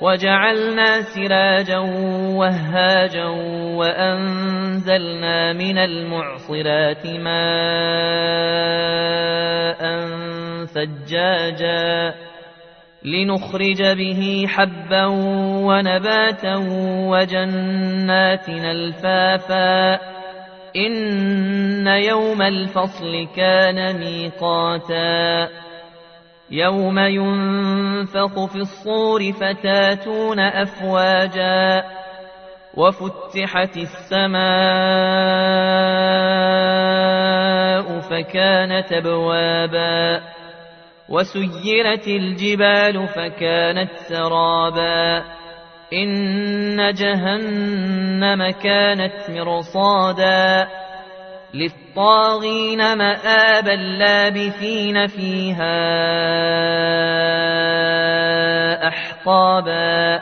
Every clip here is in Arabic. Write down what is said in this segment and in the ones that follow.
وجعلنا سراجا وهاجا وأنزلنا من المعصرات ماء ثجاجا لنخرج به حبا ونباتا وجنات الفافا إن يوم الفصل كان ميقاتا يوم ينفق في الصور فتاتون أفواجا وفتحت السماء فكانت أبوابا وسيرت الجبال فكانت سرابا إن جهنم كانت مرصادا للطاغين مآبا لابثين فيها أحقابا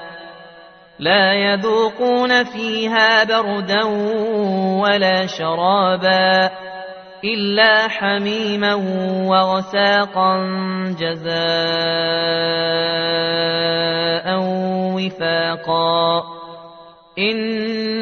لا يذوقون فيها بردا ولا شرابا إلا حميما وغساقا جزاء وفاقا